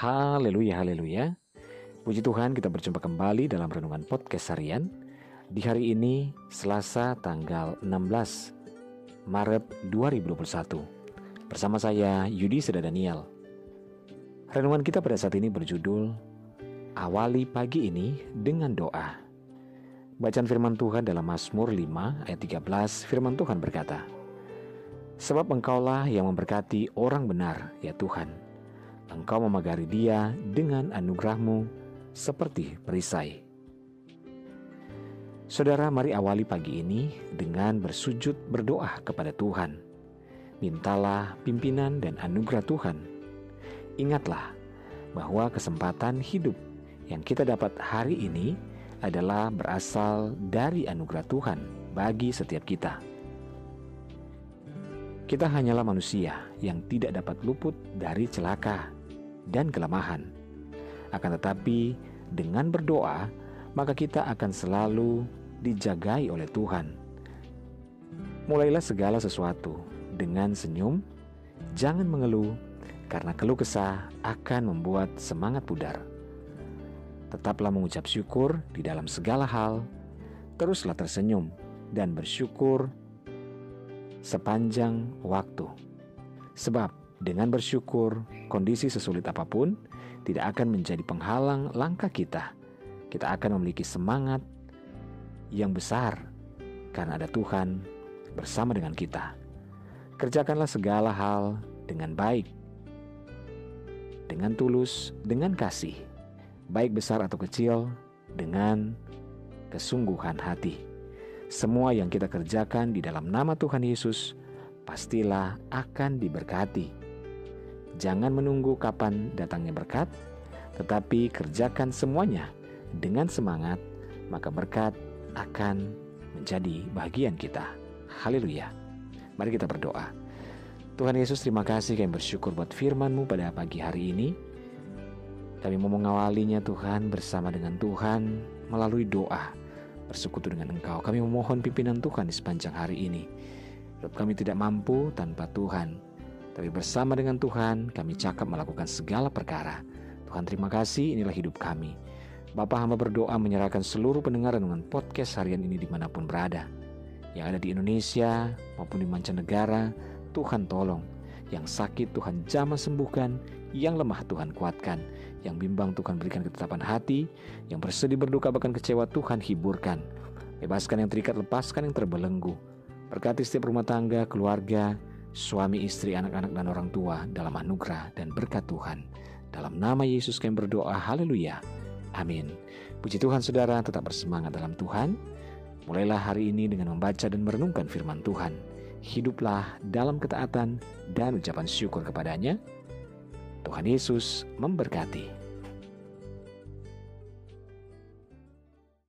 Haleluya, haleluya. Puji Tuhan kita berjumpa kembali dalam Renungan Podcast Harian. Di hari ini Selasa tanggal 16 Maret 2021 Bersama saya Yudi Seda Daniel. Renungan kita pada saat ini berjudul Awali pagi ini dengan doa. Bacaan firman Tuhan dalam Mazmur 5 ayat 13 firman Tuhan berkata Sebab engkaulah yang memberkati orang benar ya Tuhan Engkau memagari dia dengan anugerahmu seperti perisai. Saudara, mari awali pagi ini dengan bersujud berdoa kepada Tuhan. Mintalah pimpinan dan anugerah Tuhan. Ingatlah bahwa kesempatan hidup yang kita dapat hari ini adalah berasal dari anugerah Tuhan bagi setiap kita. Kita hanyalah manusia yang tidak dapat luput dari celaka dan kelemahan. Akan tetapi, dengan berdoa, maka kita akan selalu dijagai oleh Tuhan. Mulailah segala sesuatu dengan senyum, jangan mengeluh, karena keluh kesah akan membuat semangat pudar. Tetaplah mengucap syukur di dalam segala hal, teruslah tersenyum dan bersyukur sepanjang waktu. Sebab dengan bersyukur, kondisi sesulit apa pun tidak akan menjadi penghalang langkah kita. Kita akan memiliki semangat yang besar karena ada Tuhan bersama dengan kita. Kerjakanlah segala hal dengan baik, dengan tulus, dengan kasih, baik besar atau kecil, dengan kesungguhan hati. Semua yang kita kerjakan di dalam nama Tuhan Yesus pastilah akan diberkati Jangan menunggu kapan datangnya berkat, tetapi kerjakan semuanya dengan semangat, maka berkat akan menjadi bagian kita. Haleluya. Mari kita berdoa. Tuhan Yesus terima kasih kami bersyukur buat firman-Mu pada pagi hari ini. Kami mau mengawalinya Tuhan bersama dengan Tuhan melalui doa bersekutu dengan Engkau. Kami memohon pimpinan Tuhan di sepanjang hari ini. Hidup kami tidak mampu tanpa Tuhan. Tapi bersama dengan Tuhan kami cakap melakukan segala perkara. Tuhan terima kasih inilah hidup kami. Bapak hamba berdoa menyerahkan seluruh pendengar dengan podcast harian ini di mana pun berada. Yang ada di Indonesia maupun di mancanegara, Tuhan tolong. Yang sakit Tuhan jamah sembuhkan, yang lemah Tuhan kuatkan, yang bimbang Tuhan berikan ketetapan hati, yang bersedih berduka bahkan kecewa Tuhan hiburkan. Bebaskan yang terikat, lepaskan yang terbelenggu. Berkati setiap rumah tangga, keluarga, suami, istri, anak-anak, dan orang tua dalam anugerah dan berkat Tuhan. Dalam nama Yesus kami berdoa, haleluya. Amin. Puji Tuhan saudara, tetap bersemangat dalam Tuhan. Mulailah hari ini dengan membaca dan merenungkan firman Tuhan. Hiduplah dalam ketaatan dan ucapan syukur kepadanya. Tuhan Yesus memberkati.